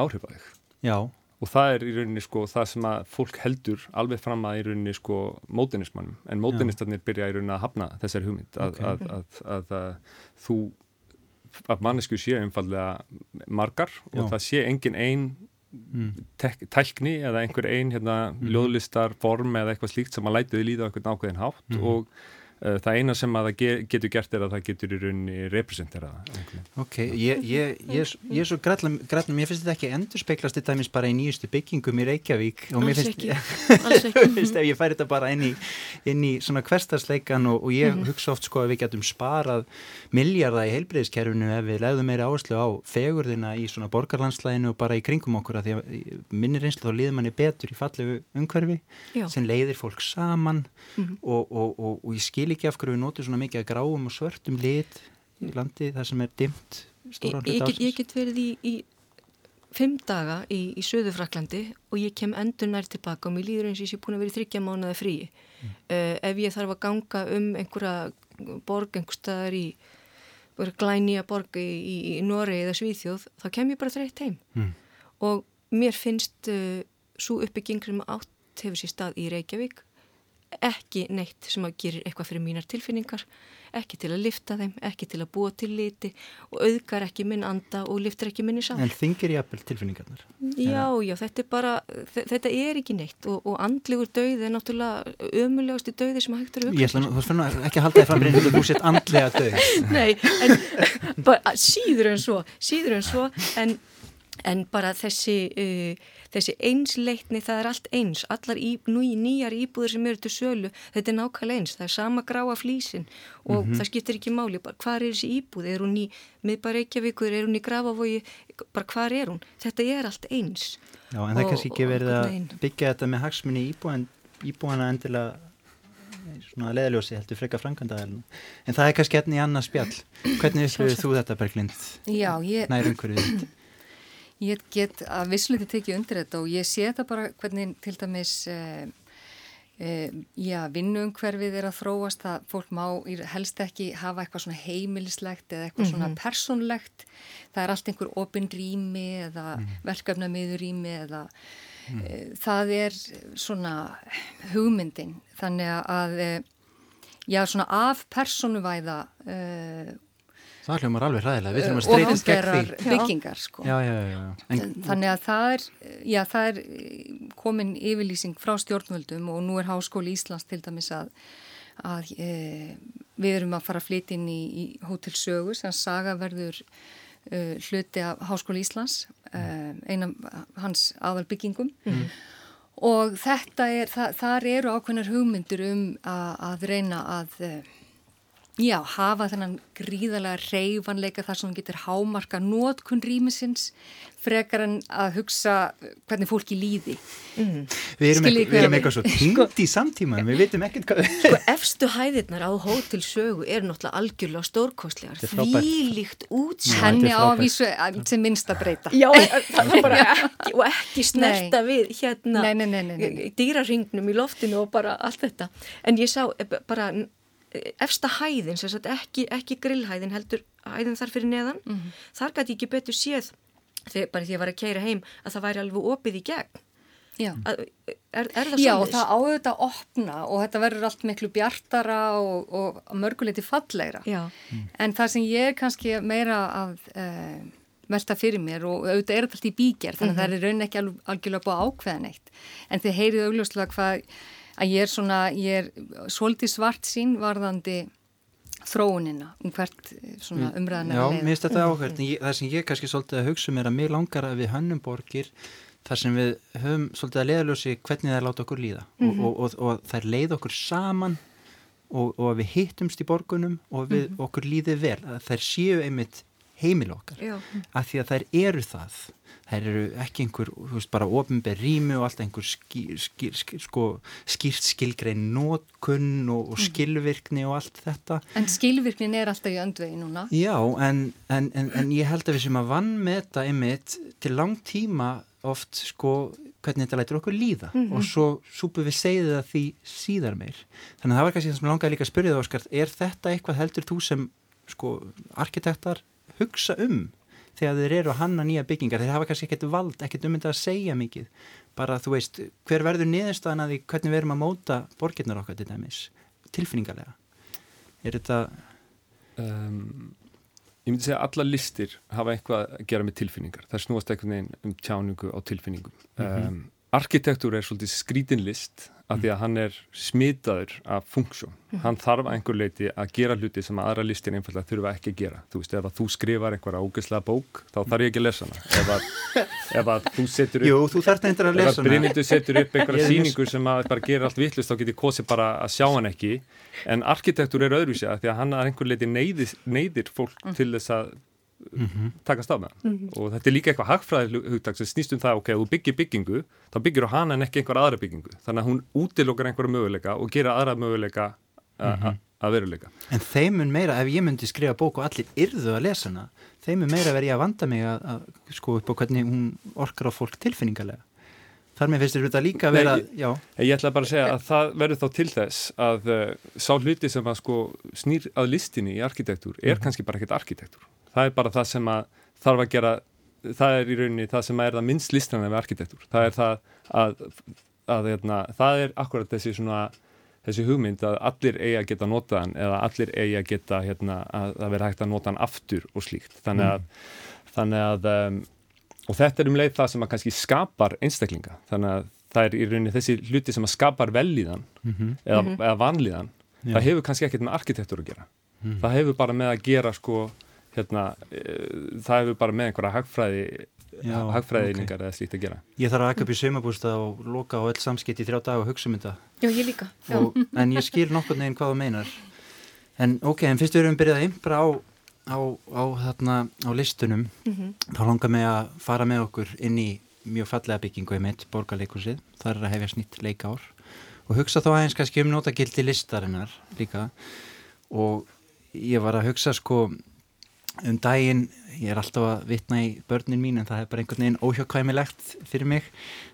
áhrif að þig. Já. Og það er í rauninni sko það sem að fólk heldur alveg fram að í rauninni sko mótenismannum, en mótenistarnir byrja í rauninni að hafna þessari hugmynd að, okay. að, að, að þú, að mannesku sé einfallega margar Já. og það sé engin einn mm. tækni eða einhver einn hérna, mm. ljóðlistar form eða eitthvað slíkt sem að lætiði líða á einhvern ákveðin hátt mm. og það eina sem að það getur gert er að það getur í rauninni representera Ok, ég, ég, ég, ég er svo grætlum, grætlum, ég finnst þetta ekki endur speiklast þetta mis bara í nýjustu byggingum í Reykjavík og mér finnst, finnst ef ég færi þetta bara inn í, inn í svona hverstarsleikan og, og ég mm -hmm. hugsa oft sko að við getum sparað miljardar í heilbreyðiskerfinu ef við leiðum meira áherslu á fegurðina í svona borgarlandslæðinu og bara í kringum okkur að því að minnir einslu þá líður manni betur í fallegu umhverfi Já. sem leiðir fólk saman mm -hmm. og, og, og ég skil ekki af hverju við notum svona mikið að gráum og svörtum lit í landi þar sem er dimt stóran hlut ásins. Ég get verið í, í fimm daga í, í Söðu Fraklandi og ég kem endur nær tilbaka og mér líður eins og ég sé búin að vera í þryggja mánuða frí. Mm. Uh, ef ég þarf að ganga um einhverja borg, einhver staðar í glænýja borg í, í Nóri eða Svíþjóð, þá kem ég bara þreytt heim. Mm. Og mér finnst uh, svo uppbygging sem átt hefur sér stað í Reykjavík ekki neitt sem að gerir eitthvað fyrir mínar tilfinningar, ekki til að lifta þeim, ekki til að búa til liti og auðgar ekki minn anda og liftar ekki minni sál. En þingir ég aðbel tilfinningarnar? Já, já, þetta er bara, þetta er ekki neitt og, og andlegur döið er náttúrulega ömulegusti döið sem hægt er að hugsa. Ég ætla þú fann ekki að halda þig fram reynið að þú sett andlega döið. Nei, en bara, síður en svo, síður en svo, en, en bara þessi... Uh, þessi einsleitni það er allt eins, allar í, nú, nýjar íbúður sem eru til sölu, þetta er nákvæmlega eins, það er sama gráa flísin og mm -hmm. það skiptir ekki máli, bara hvað er þessi íbúð, er hún í miðbar Reykjavíkur, er hún í Grafavogi, bara hvað er hún, þetta er allt eins. Já, en það er kannski ekki verið að byggja þetta með hagsmunni íbúan, íbúana endilega svona leðaljósi heldur freka frangandagælun en það er kannski hérna í annað spjall. Hvernig upplifir þú þetta Berglind? Já, ég Ég get að vissleiti tekið undir þetta og ég sé þetta bara hvernig til dæmis eh, e, já, vinnuumhverfið er að þróast að fólk má helst ekki hafa eitthvað svona heimilislegt eða eitthvað mm -hmm. svona mhm. personlegt það er allt einhver opin rými eða mm -hmm. verkefnamiður rými eða mm -hmm. e, það er svona hugmyndin þannig að e, já, svona af personuvæða e, Það hljómar alveg ræðilega, við þurfum að streytast gegn því. byggingar sko. Já, já, já. En, Þannig að það er, já, það er komin yfirlýsing frá stjórnvöldum og nú er Háskóli Íslands til dæmis að, að e, við erum að fara að flytja inn í, í Hótel Sögu sem saga verður e, hluti af Háskóli Íslands, e, einan hans aðal byggingum. Mm. Og þetta er, það, þar eru ákveðnar hugmyndur um að, að reyna að e, Já, hafa þennan gríðalega reyfanleika þar sem hann getur hámarka nótkunn rýmisins frekar en að hugsa hvernig fólki líði. Mm. Við erum, ekki, við erum eitthvað svo týnd í samtíman, við veitum ekkert hvað við... Sko, efstu hæðirnar á hótelsögu er náttúrulega algjörlega stórkostlegar, þvílíkt útsæð. Henni ávísu sem minnst að breyta. Já, það er bara ekki, og ekki snerta nei. við hérna dýraringnum í loftinu og bara allt þetta. En ég sá eh, bara efsta hæðin, sagt, ekki, ekki grillhæðin heldur hæðin þar fyrir neðan mm -hmm. þar gæti ekki betur séð þegar, bara því að ég var að keira heim að það væri alveg opið í gegn Já, að, er, er það Já það áður þetta að opna og þetta verður allt miklu bjartara og, og mörguleiti fallegra mm. en það sem ég er kannski meira að uh, velta fyrir mér og auðvitað er þetta allt í bíger þannig að mm -hmm. það er raun ekki algjörlega búið ákveðan eitt en þið heyrið augljóslega hvað að ég er svona, ég er svolítið svart sín varðandi þróunina um hvert svona umræðan er að leiða. Já, mér finnst þetta áhverð, það sem ég kannski svolítið að hugsa mér um að mér langar að við hönnum borgir þar sem við höfum svolítið að leiðaljósi hvernig það er láta okkur líða mm -hmm. og, og, og, og það er leið okkur saman og við hittumst í borgunum og við, mm -hmm. okkur líði vel, það er séu einmitt heimil okkar, Já. af því að þær eru það þær eru ekki einhver, þú veist, bara ofinber rými og alltaf einhver skýr, skýr, skýr, sko, skýrt skilgrein nótkunn og, og mm. skilvirkni og allt þetta. En skilvirknin er alltaf í öndvegi núna? Já, en, en, en, en ég held að við sem að vann með þetta einmitt til langt tíma oft, sko, hvernig þetta lætur okkur líða mm -hmm. og svo súpu við segið það því síðar meir. Þannig að það var kannski það sem langaði líka að spyrja það, Óskar, er þetta eitthvað heldur þú sem, sko, arkitektar hugsa um þegar þeir eru að hanna nýja byggingar. Þeir hafa kannski ekkert vald, ekkert ummyndað að segja mikið. Bara þú veist, hver verður niðurstaðan að því hvernig við erum að móta borgirnar okkar til dæmis, tilfinningarlega er þetta um, Ég myndi segja að alla listir hafa eitthvað að gera með tilfinningar. Það snúast veginn um tjáningu á tilfinningum. Mm -hmm. um, Arkitektur er svolítið skrítinlist af því að hann er smitaður af funksjón. Hann þarf að einhver leiti að gera hluti sem aðra listin einfallega þurfa ekki að gera. Þú veist, ef að þú skrifar einhverja ógeðslega bók, þá þarf ég ekki að lesa hana. Ef að, ef að þú setur upp... Jú, þú þarf nefndir að lesa hana. Ef að Brynildur setur upp einhverja síningur sem að bara gera allt vittlust, þá getur kosið bara að sjá hann ekki. En arkitektur er öðru sér, því að hann að einhver leiti neyðir, neyðir fólk mm. til þess að mm -hmm. takast á með það mm -hmm. og þetta er líka eitthvað hagfræðið hugtak sem snýst um það, ok, þú byggir byggingu þá byggir þú hana en ekki einhver aðra byggingu þannig að hún útilokkar einhverja möguleika og gera aðra möguleika -hmm. að veruleika. En þeimun meira, ef ég myndi skrifa bók og allir yrðu að lesa hana, þeimun meira verði ég að vanda mig að, að sko upp á hvernig hún orkar á fólk tilfinningarlega Þar með finnst þetta líka að vera, Nei, já. Ég, ég ætla bara að segja að það verður þá til þess að uh, sá hluti sem að sko snýr að listinni í arkitektúr er mm -hmm. kannski bara ekkert arkitektúr það er bara það sem að þarf að gera það er í rauninni það sem er það minnst listræna með arkitektur það er það að, að hérna, það er akkurat þessi svona þessi hugmynd að allir eigi að geta notaðan eða allir eigi að geta hérna, að það vera hægt að nota hann aftur og slíkt þannig að, mm. þannig að um, og þetta er um leið það sem að kannski skapar einstaklinga þannig að það er í rauninni þessi hluti sem að skapar velíðan mm -hmm. eða, mm -hmm. eða vanlíðan Já. það hefur kannski ekkert með arkitektur að gera mm. það hefur bara með að gera sko hérna, e, það hefur bara með einhverja hagfræði hagfræðiningar okay. eða slíkt að gera. Ég þarf að ekki upp í sömabústa og loka á öll samskipt í þrjá dag og hugsa um þetta. Já, ég líka. Og, En ég skil nokkur neginn hvað þú meinar. En ok, en fyrst við erum byrjað að impra á, á, á, þarna, á listunum mm -hmm. þá langar mig að fara með okkur inn í mjög fallega byggingu í mitt, borgarleikursið þar er að hefja snitt leikár. Og hugsa þá aðeins kannski um notagildi listarinnar líka. Og ég var að hugsa sko um daginn ég er alltaf að vitna í börnin mín en það er bara einhvern veginn óhjókkvæmilegt fyrir mig,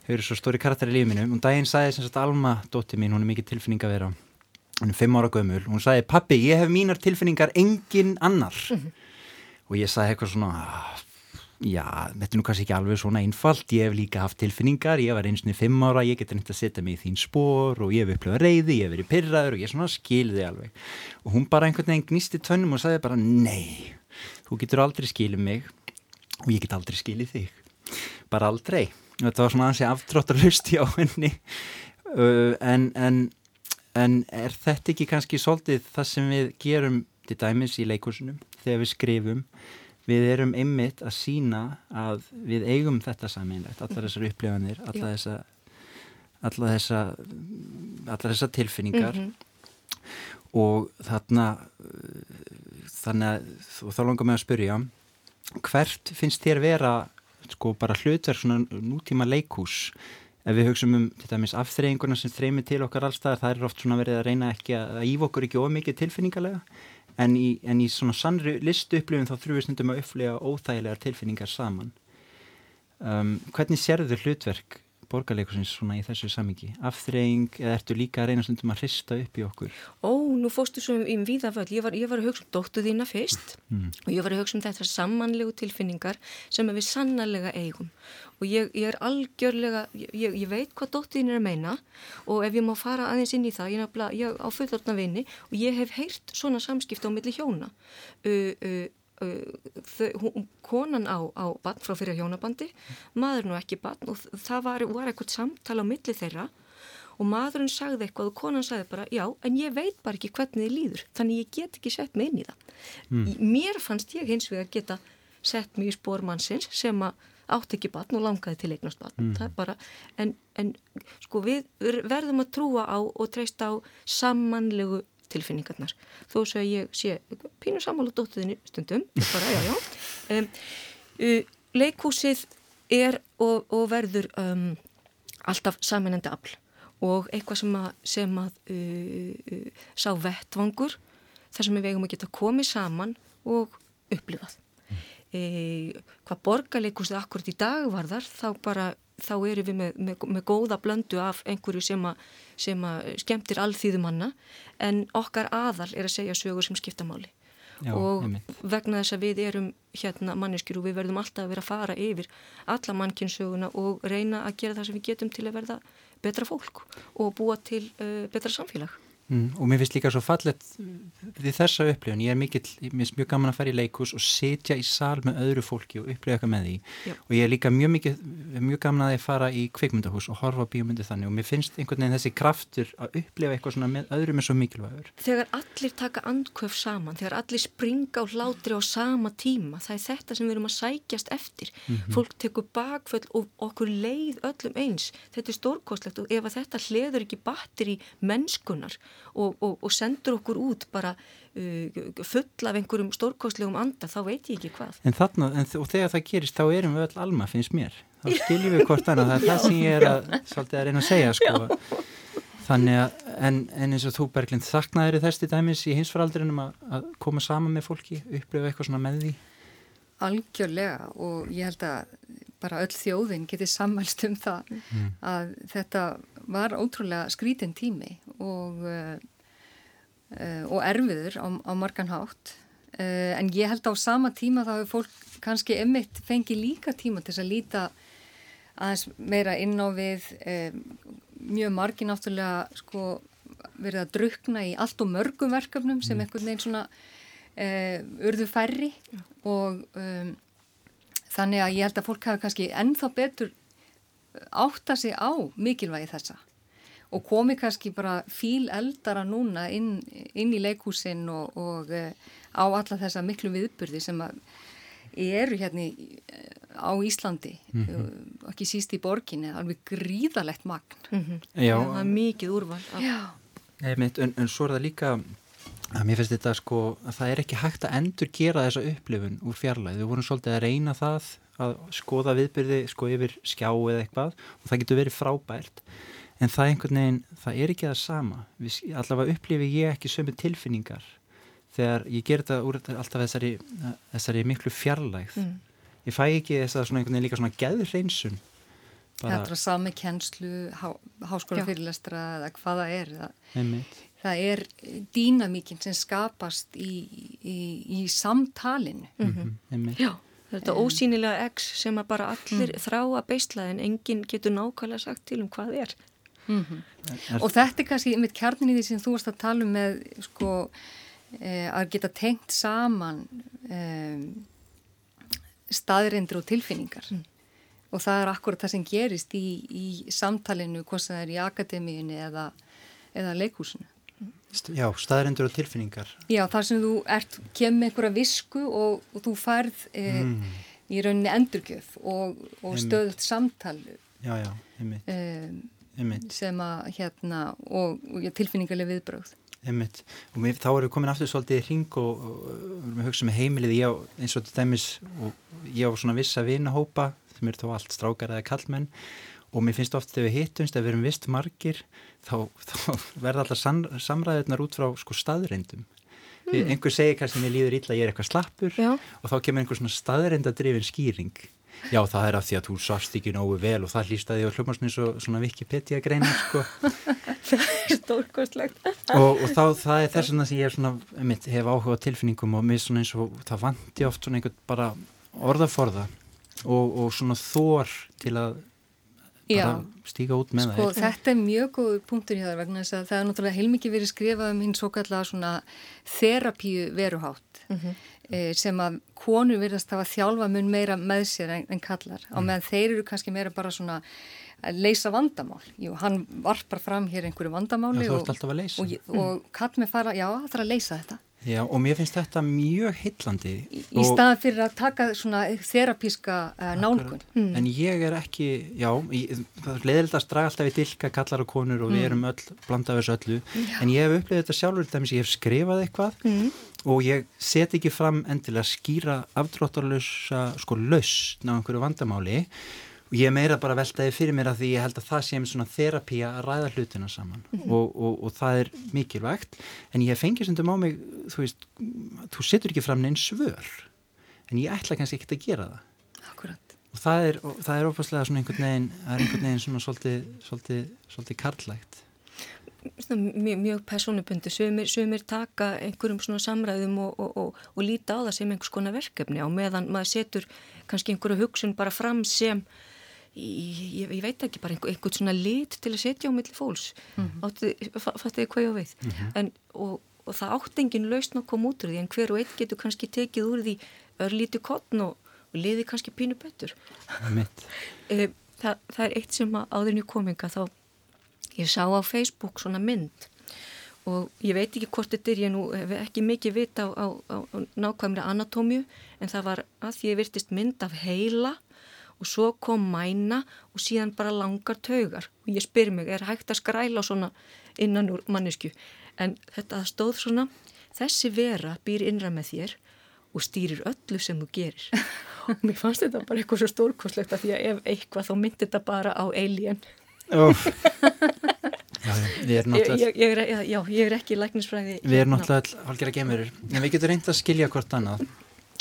þau eru svo stóri karakter í lífið mínum og daginn sagði sem sagt Alma dótti mín, hún er mikið tilfinning að vera. Hún er fimm ára gömul, hún sagði pappi ég hef mínar tilfinningar engin annar. Mm -hmm. og ég sagði eitthvað svona já, þetta er nú kannski ekki alveg svona einfalt, ég hef líka haft tilfinningar. Ég var einsni fimm ára, ég get reynd að setja mig í þín spór og ég hef upplöðað reyði ég hef verið pyrraður og ég svona skilði alveg. Og hún bara einhvern veginn gnisti tönnum og sagði bara nei þú getur aldrei skilið mig og ég get aldrei skilið þig. Bara aldrei. Þetta var svona ansi aftráttarlusti á henni. Uh, en, en, en er þetta ekki kannski svolítið það sem við gerum til dæmis í leikursunum þegar við skrifum? Við erum ymmit að sína að við eigum þetta saminlegt allar þessar upplifanir allar þessa allar þessa allar þessa tilfinningar. Mm -hmm. Og þarna þannig að þá langar mig að spyrja hvert finnst þér vera sko bara hlutverk svona nútíma leikús ef við hugsaum um til dæmis afþreyinguna sem þreymir til okkar allstaðar það er oft svona verið að reyna ekki að íf okkur ekki ómikið tilfinningarlega en í, en í svona sannri listu upplifin þá þurfum við snundum að upplega óþægilegar tilfinningar saman. Um, hvernig sérður hlutverk borgarleikusins svona í þessu samingi? Afþreying eða ertu líka að reyna stundum að hrista upp í okkur? Ó, nú fóstu svo í viðaföld, ég var, ég var að hugsa um dóttu þína fyrst mm. og ég var að hugsa um þetta samanlegu tilfinningar sem við sannarlega eigum og ég, ég er algjörlega, ég, ég veit hvað dóttu þín er að meina og ef ég má fara aðeins inn í það, ég, ég á fullortna vini og ég hef heyrt svona samskipta á milli hjóna uh, uh, þau, konan á, á bann frá fyrir hjónabandi maður nú ekki bann og það var, var eitthvað samtala á milli þeirra og maðurinn sagði eitthvað og konan sagði bara já en ég veit bara ekki hvernig þið líður þannig ég get ekki sett mig inn í það mm. mér fannst ég hins vegar geta sett mig í spórmannsins sem að átt ekki bann og langaði til eignast bann mm. það er bara, en, en sko við verðum að trúa á og treysta á samanlegu tilfinningarnar. Þó svo að ég sé pínu sammála dóttuðinni stundum bara, já, já. Um, uh, leikúsið er og, og verður um, alltaf saminandi afl og eitthvað sem að, sem að uh, uh, sá vettvangur þar sem við vegum að geta komið saman og upplifað. E, hvað borgarleikúsið akkurat í dag var þar þá bara þá erum við með, með, með góða blöndu af einhverju sem að, sem að skemmtir allþýðumanna en okkar aðal er að segja sögur sem skipta máli Já, og einmitt. vegna þess að við erum hérna manneskjur og við verðum alltaf að vera að fara yfir alla mannkynnsöguna og reyna að gera það sem við getum til að verða betra fólk og búa til uh, betra samfélag Mm, og mér finnst líka svo fallet við þessa upplifun, ég er mikill, mér finnst mjög gaman að fara í leikus og setja í sál með öðru fólki og upplifa eitthvað með því Já. og ég er líka mjög mikið, mjög gaman að ég fara í kvikmyndahús og horfa bíómyndi þannig og mér finnst einhvern veginn þessi kraftur að upplifa eitthvað svona með öðrum er svo mikilvægur. Þegar allir taka andkvöf saman, þegar allir springa á hlátri á sama tíma, það er þetta sem við erum að sækjast eftir. Mm -hmm. Fólk tekur bakföll og okkur leið öllum eins. Þetta er stórkostlegt og ef þetta hliður ekki batteri mennskunar og, og, og sendur okkur út bara uh, full af einhverjum stórkostlegum anda, þá veit ég ekki hvað. En þarna, en, og þegar það gerist, þá erum við öll alma, finnst mér. Þá skiljum við hvort annað, það er það sem ég er að, svolítið að reyna að segja, sko. Þannig að, en, en eins og þú Berglind, þaknaður þess til dæmis í hinsfaraldrinum að, að koma saman með fólki, upplifa eitthvað svona með því? Algjörlega og ég held að bara öll þjóðin getið sammælst um það mm. að þetta var ótrúlega skrítin tími og, uh, og erfiður á, á margan hátt uh, en ég held á sama tíma þá hefur fólk kannski emitt fengið líka tíma til að líta aðeins meira inn á við mjög margin náttúrulega sko, verið að drukna í allt og mörgum verkefnum sem mm. einhvern veginn svona uh, urðu færri og um, þannig að ég held að fólk hafa kannski ennþá betur átta sig á mikilvægi þessa. Og komi kannski bara fíl eldara núna inn, inn í leikhúsin og, og uh, á alla þessa miklu viðburði sem eru hérna í, á Íslandi mm -hmm. ekki síst í borginni alveg gríðalegt magn. Mm -hmm. Það er mikið úrval Einmitt, en, en svo er það líka að mér finnst þetta sko að það er ekki hægt að endur gera þessa upplifun úr fjarlæð, við vorum svolítið að reyna það að skoða viðbyrði sko yfir skjá eða eitthvað og það getur verið frábært. En það er einhvern veginn, það er ekki það sama. Við, allavega upplifi ég ekki sömu tilfinningar þegar ég ger þetta úr alltaf þessari, þessari miklu fjarlægð. Mm. ég fæ ekki þess að svona einhvern veginn líka svona geðreinsun bara... Þetta er sami kennslu há, háskóla fyrirlestra eða hvaða er það, það er dýnamíkin sem skapast í, í, í samtalinu. Mm -hmm. Já Þetta um, ósýnilega X sem að bara allir mm. þrá að beistla en enginn getur nákvæmlega sagt til um hvað er. Mm -hmm. er og þetta er kannski mitt kjarnin í því sem þú varst að tala um með sko eh, að geta tengt saman eh, staðrindur og tilfinningar. Mm. Og það er akkurat það sem gerist í, í samtalinu, hvort það er í akademíinu eða, eða leikúsinu. Já, staðarindur og tilfinningar. Já, þar sem þú ert, kemur einhverja visku og, og þú færð e, mm. í rauninni endurgjöf og, og stöðut samtalu. Já, já, einmitt. E, einmitt. Sem að, hérna, og, og tilfinningarlega viðbröð. Einmitt. Og mér, þá erum við komin aftur svolítið í hring og við höfum hugsað með heimilið, ég á eins og til dæmis, og ég á svona vissa vinahópa, sem eru þá allt strákar eða kallmenn og mér finnst ofta þegar við hittumst, ef við erum vist margir þá, þá verða alltaf samræðunar út frá sko staðreindum mm. einhver segir kannski mér líður illa ég er eitthvað slappur Já. og þá kemur einhver svona staðreindadrifin skýring Já, það er af því að þú svarst ekki nógu vel og það hlýstaði á hljómarsnins og svona Wikipedia greina, sko. það er stórkostlegt. og, og þá, það er þess að ég hef, svona, mitt, hef áhuga tilfinningum og mér svona eins og það vandi oft svona einhvern bara orðaforða og, og svona þór til að stíka út með sko, það Þetta er mjög góð punktur hjá það vegna þess að það er náttúrulega heilmikið verið skrifað um hinn svo kallega svona þerapíu veruhátt mm -hmm. e, sem að konur verðast hafa þjálfa mun meira með sér en, en kallar mm. á meðan þeir eru kannski meira bara svona að leysa vandamál. Jú, hann varpar fram hér einhverju vandamáli já, og, og, og kall með fara, já það þarf að leysa þetta Já, og mér finnst þetta mjög heillandi. Í, í staðan fyrir að taka svona þerapíska uh, nálgun. Mm. En ég er ekki, já, leðilegt að alltaf í dilka kallar og konur og mm. við erum öll, blandaður þessu öllu, já. en ég hef upplegað þetta sjálfur, þess að ég hef skrifað eitthvað mm. og ég set ekki fram endilega skýra afdróttarlösa, sko, lausn á einhverju vandamáli og ég meira bara veltaði fyrir mér að því ég held að það sé með svona þerapía að ræða hlutina saman. Mm -hmm. og, og, og það er mikilvægt. En ég fengi sundum á mig þú veist, þú setur ekki fram neinn svör. En ég ætla kannski ekki að gera það. Akkurat. og það er, er ófærslega svona einhvern veginn það er einhvern veginn svona svolítið svolítið, svolítið karlægt Mjög, mjög personubundi sumir, taka einhverjum svona samræðum og, og líta á það sem einhvers konar verkefni á meðan maður setur kannski einhverju hugsun bara fram sem ég, ég veit ekki, bara einhver, einhvern svona lit til að setja á milli fólks. Mm -hmm. fattu þið hvað ég á veið mm -hmm. en, og, og það átt enginn lausn að koma út úr því en hver og einn getur kannski tekið úr því örlíti kottn og, og liði kannski pínu betur. E, það, það er eitt sem í kominga þá ég sá á Facebook svona mynd og ég veit ekki hvort þetta er, ég nú ekki mikið vita á, á, á nákvæmlega anatómiu en það var að því ég virtist mynd af heila og svo kom mæna og síðan bara langar taugar. Og ég spyr mig, er hægt að skræla svona innan úr mannesku en þetta stóð svona þessi vera býr innra með þér og stýrir öllu sem þú gerir. Og mér fannst þetta bara eitthvað svo stórkoslegt að því að ef eitthvað þá myndi þetta bara á alien. Já, ég, ég, ég, er, já, ég er ekki læknisfræði Við erum náttúrulega hálfgerða gemurir en við getum reynd að skilja hvort annað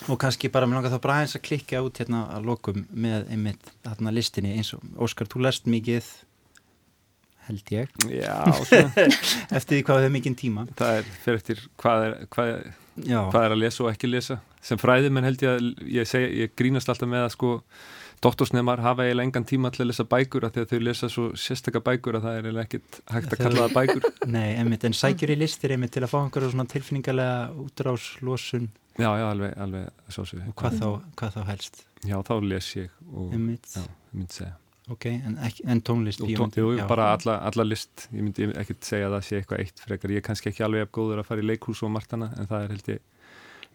og kannski bara mér langar þá bara eins að klikka út hérna að lokum með einmitt hérna listinni eins og Óskar, þú lest mikið held ég. Já, eftir hvað höfum mikið tíma. Það er fyrir eftir hvað er, hvað, hvað er að lesa og ekki lesa. Sem fræði menn held ég að ég, seg, ég grínast alltaf með að sko doktorsnemar hafa eiginlega engan tíma til að lesa bækur að því að þau lesa svo sérstakka bækur að það er eiginlega ekkit hægt að kalla það bækur. Nei, einmitt, en sækjur í listir einmitt til að fá einhverju svona tilfinningarlega útráslósun Já, já, alveg, alveg svo Og hvað þá, hvað þá helst? Já, þá les ég og ég myndi segja. Ok, en, ekki, en tónlist og tón, Jú, bara alla, alla list. Ég myndi ekki segja að það sé eitthvað eitt frekar. Ég er kannski ekki alveg góður að fara í leikhús og martana en það er held ég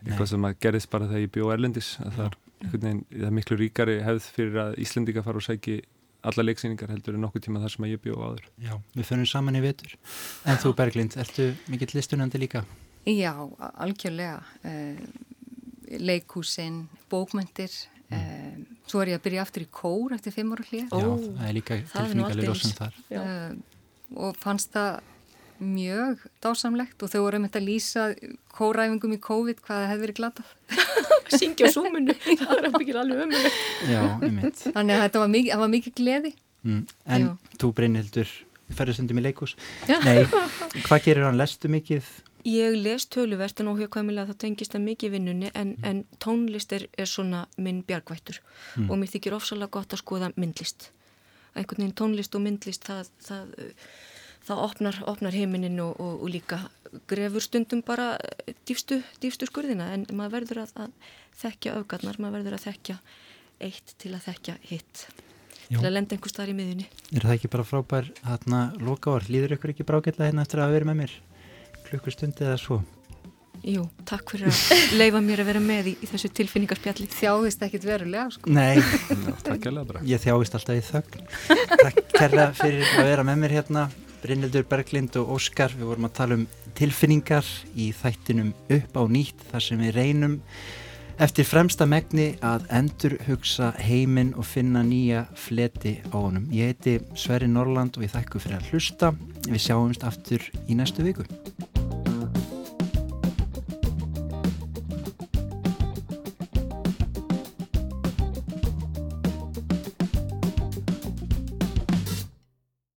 eitthvað Nei. sem að gerðist bara þegar ég bjó Erlendis það er, veginn, það er miklu ríkari hefð fyrir að Íslendinga fara og sæki alla leiksýningar heldur en nokkuð tíma þar sem að ég bjó áður. Já, við fyrir saman í vetur. En þú Berglind, ertu mikill listunandi líka? Já, algjörlega leikhúsin, bókmyndir mm. svo er ég að byrja aftur í kór eftir fimm ára hlýja Já, það er líka tilfinningarlega losum þar og fannst það mjög dásamlegt og þau voru með þetta að lýsa kóræfingum í COVID hvaða hefði verið glatað. Syngja á súmunu, það er ekki alveg ömulegt. Já, einmitt. Þannig að þetta var mikið, var mikið gleði. Mm. En Já. þú Brynhildur, ferður stundum í leikús? Já. Nei, hvað gerir hann? Lestu mikið? Ég les töluvert en óhjákvæmilega það tengist það mikið vinnunni en, en tónlist er, er svona minn bjargvættur Mm. og mér þykir ofsalega gott að skoða myndlist. Einhvern veginn tónlist og myndlist það, það, það opnar, opnar heiminin og, og, og líka grefur stundum bara dýfstu, dýfstu skurðina en maður verður að, að þekkja augarnar, maður verður að þekkja eitt til að þekkja hitt Já. til að lenda einhver staðar í miðunni. Er það ekki bara frábær hérna lokavar? Líður ykkur ekki brákella hérna eftir að vera með mér klukkustundi eða svo? Jú, takk fyrir að leifa mér að vera með í, í þessu tilfinningarspjalli. Þjáðist ekkit verulega, sko. Nei, Já, takk alveg bara. ég þjáist alltaf í þögn. Takk kærlega fyrir að vera með mér hérna. Brynhildur Berglind og Óskar, við vorum að tala um tilfinningar í þættinum upp á nýtt þar sem við reynum eftir fremsta megni að endur hugsa heiminn og finna nýja fleti á honum. Ég heiti Sverri Norland og ég þakku fyrir að hlusta. Við sjáumst aftur í næstu viku.